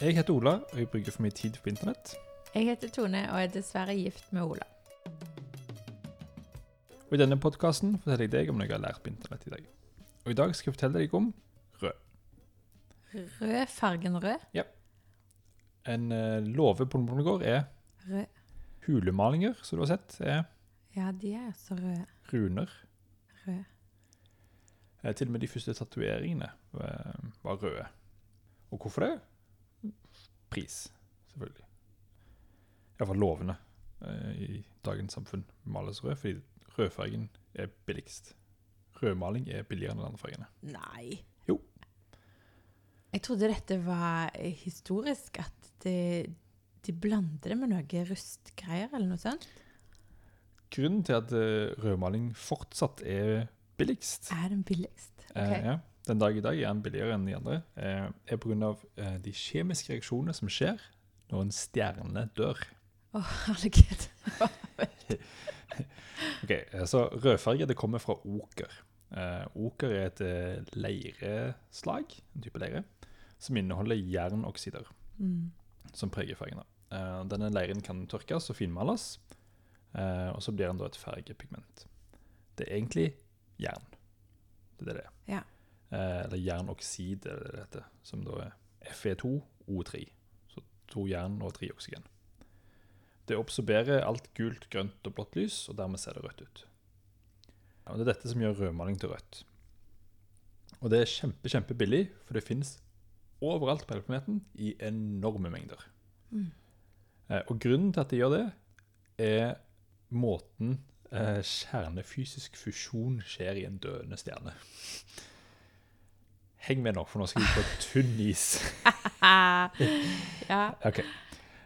Jeg heter Ola, og jeg bruker for mye tid på internett. Jeg heter Tone og er dessverre gift med Ola. Og I denne podkasten forteller jeg deg om noe jeg har lært på internett i dag. Og I dag skal jeg fortelle deg om Rød Rød fargen rød? Ja. en uh, låve på Nordgård er Rød. hulemalinger, som du har sett. er Ja, de er så røde. runer. Rød. Eh, til og med de første tatoveringene var, var røde. Og hvorfor det? Pris, selvfølgelig. Iallfall lovende eh, i dagens samfunn males rød, fordi rødfargen er billigst. Rødmaling er billigere enn de andre fargene. Nei. Jo. Jeg trodde dette var historisk, at de, de blander det med noe rustgreier eller noe sånt. Grunnen til at eh, rødmaling fortsatt er billigst, Er den billigst? Ok. eh, ja, den dag i dag er den billigere enn de andre, eh, er pga. Eh, de kjemiske reaksjonene som skjer når en stjerne dør. Å, herregud. Ok, eh, så Rødfarge det kommer fra oker. Eh, oker er et eh, leireslag, en type leire, som inneholder jernoksider, Mm. som preger fargen. Eh, denne leiren kan tørkes og finmales, eh, og så blir den da et fargepigment. Det er egentlig jern. Det er det det er. Ja. Eh, eller jernoksid, er det det som da er Fe2O3. Så to jern og tre oksygen. Det absorberer alt gult, grønt og blått lys, og dermed ser det rødt ut. Og Det er dette som gjør rødmaling til rødt. Og det er kjempe, kjempebillig, for det finnes overalt på hele planeten i enorme mengder. Mm. Eh, og grunnen til at de gjør det, er måten eh, kjernefysisk fusjon skjer i en døende stjerne. Heng med nå, for nå skal vi på tynn is. Ja. Ok.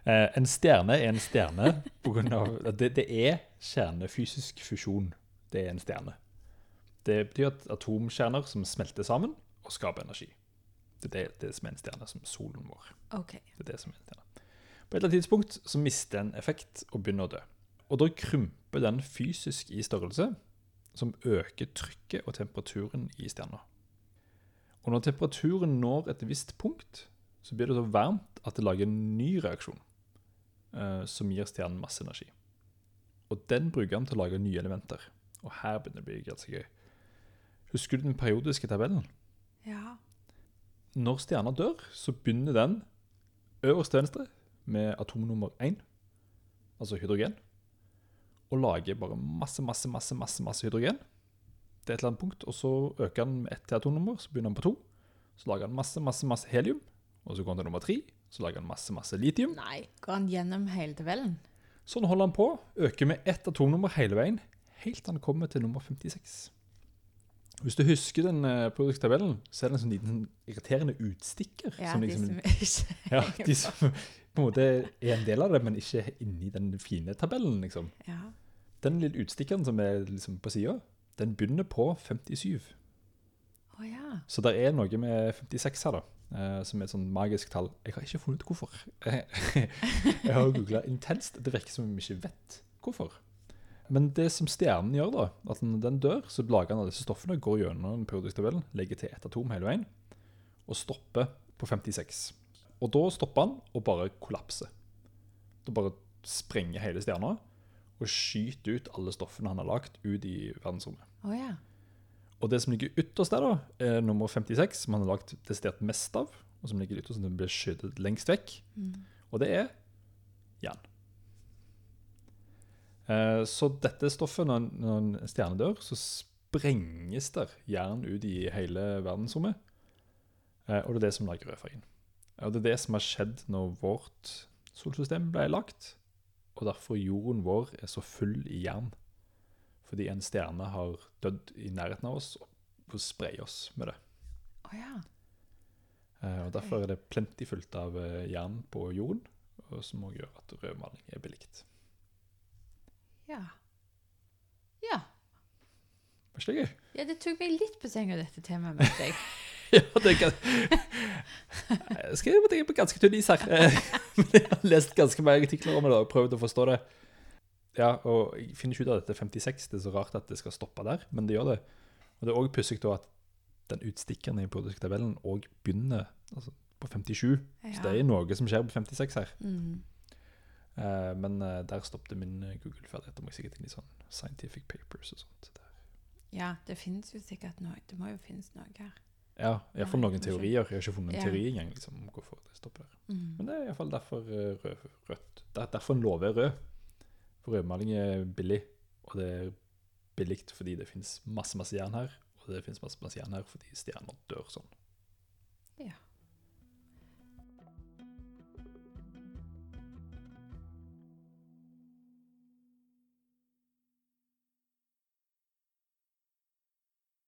Eh, en stjerne er en stjerne på grunn av det, det er kjernefysisk fusjon. Det er en stjerne. Det betyr at atomkjerner som smelter sammen og skaper energi. Det er det, det som er en stjerne, som solen vår. Okay. Det er det som er en stjerne. På et eller annet tidspunkt så mister den effekt og begynner å dø. Og da krymper den fysisk i størrelse, som øker trykket og temperaturen i stjerna. Og når temperaturen når et visst punkt, så blir det så varmt at det lager en ny reaksjon, eh, som gir stjernen masse energi. Og den bruker han til å lage nye elementer. Og her begynner det å bli ganske gøy. Husker du den periodiske tabellen? Ja. Når stjerna dør, så begynner den øverst til venstre med atom nummer 1, altså hydrogen, og lager bare masse, masse, masse, masse, masse hydrogen. Er et eller annet punkt, og så øker han med ett atomnummer, så begynner han på to. Så lager han masse, masse, masse helium, og så går han til nummer tre, så lager han masse, masse litium. Nei, går han gjennom hele tabellen? Sånn holder han på, øker med ett atomnummer hele veien, helt til han kommer til nummer 56. Hvis du husker den produkttabellen, tabellen, så er det en sånn liten irriterende utstikker. Ja, som de liksom, som ikke ja, de som på en måte er en del av det, men ikke inni den fine tabellen, liksom. Ja. Den lille utstikkeren som er liksom på siden, den begynner på 57. Oh, ja. Så det er noe med 56 her da, Uh, som er et sånn magisk tall. Jeg har ikke funnet hvorfor. jeg har googlet intenst. Det virker som om vi ikke vet hvorfor. Men det som stjernen gjør da, at når den dør, så lager den av disse stoffene, går gjennom den periodiske tabellen, legger til ett atom hele veien, og stopper på 56. Og da stopper han og bare kollapser. Da bare sprenger hele stjerna, og skyter ut alle stoffene han har lagt ut i verdensrommet. Oh, ja. Og det som ligger ytterst der, da, er nummer 56, som han har lagt desidert mest av. Og som ligger ytterst, som blir skjøtet lengst vekk. Mm. Og det er jern. Eh, så dette stoffet, når, når en stjerne dør, så sprenges der jern ut i hele verdensrommet. Eh, og det er det som lager rødfargen. Og det er det som har skjedd når vårt solsystem ble lagt. Og derfor jorden vår er så full i jern. Fordi en stjerne har dødd i nærheten av oss og sprayer oss med det. Oh, ja. Eh, Og Derfor er det plentifullt av eh, jern på jorden, og som også gjør at rødmaling er belikt. Ja. Ja. Var ikke det gøy? Ja, det tok meg litt på senga, dette temaet, mente jeg. Ja, det kan... Jeg skal på ganske tynn is her. Jeg har lest ganske mange artikler om det og prøvd å forstå det. Ja, og jeg finner ikke ut av dette 56. Det er så rart at det skal stoppe der, men det gjør det. Og det er også pussig at den utstikkeren i periodiske tabellen òg begynner altså på 57. Så det er noe som skjer på 56 her. Mm. Uh, men uh, der stoppet min Google-ferdighet. Må jeg sikkert inn i sånn scientific papers og sånt. Der. ja, det finnes jo sikkert noe. Det må jo finnes noe her. Ja, iallfall noen teorier. Jeg har ikke funnet en Ja. teori engang liksom, om hvorfor det stopper der. Mm. Men det er iallfall derfor eh, rød, rødt. Det er derfor en låve er rød. For rødmaling er billig, og det er billig fordi det finnes masse, masse jern her. Og det finnes masse, masse jern her fordi stjerner dør sånn.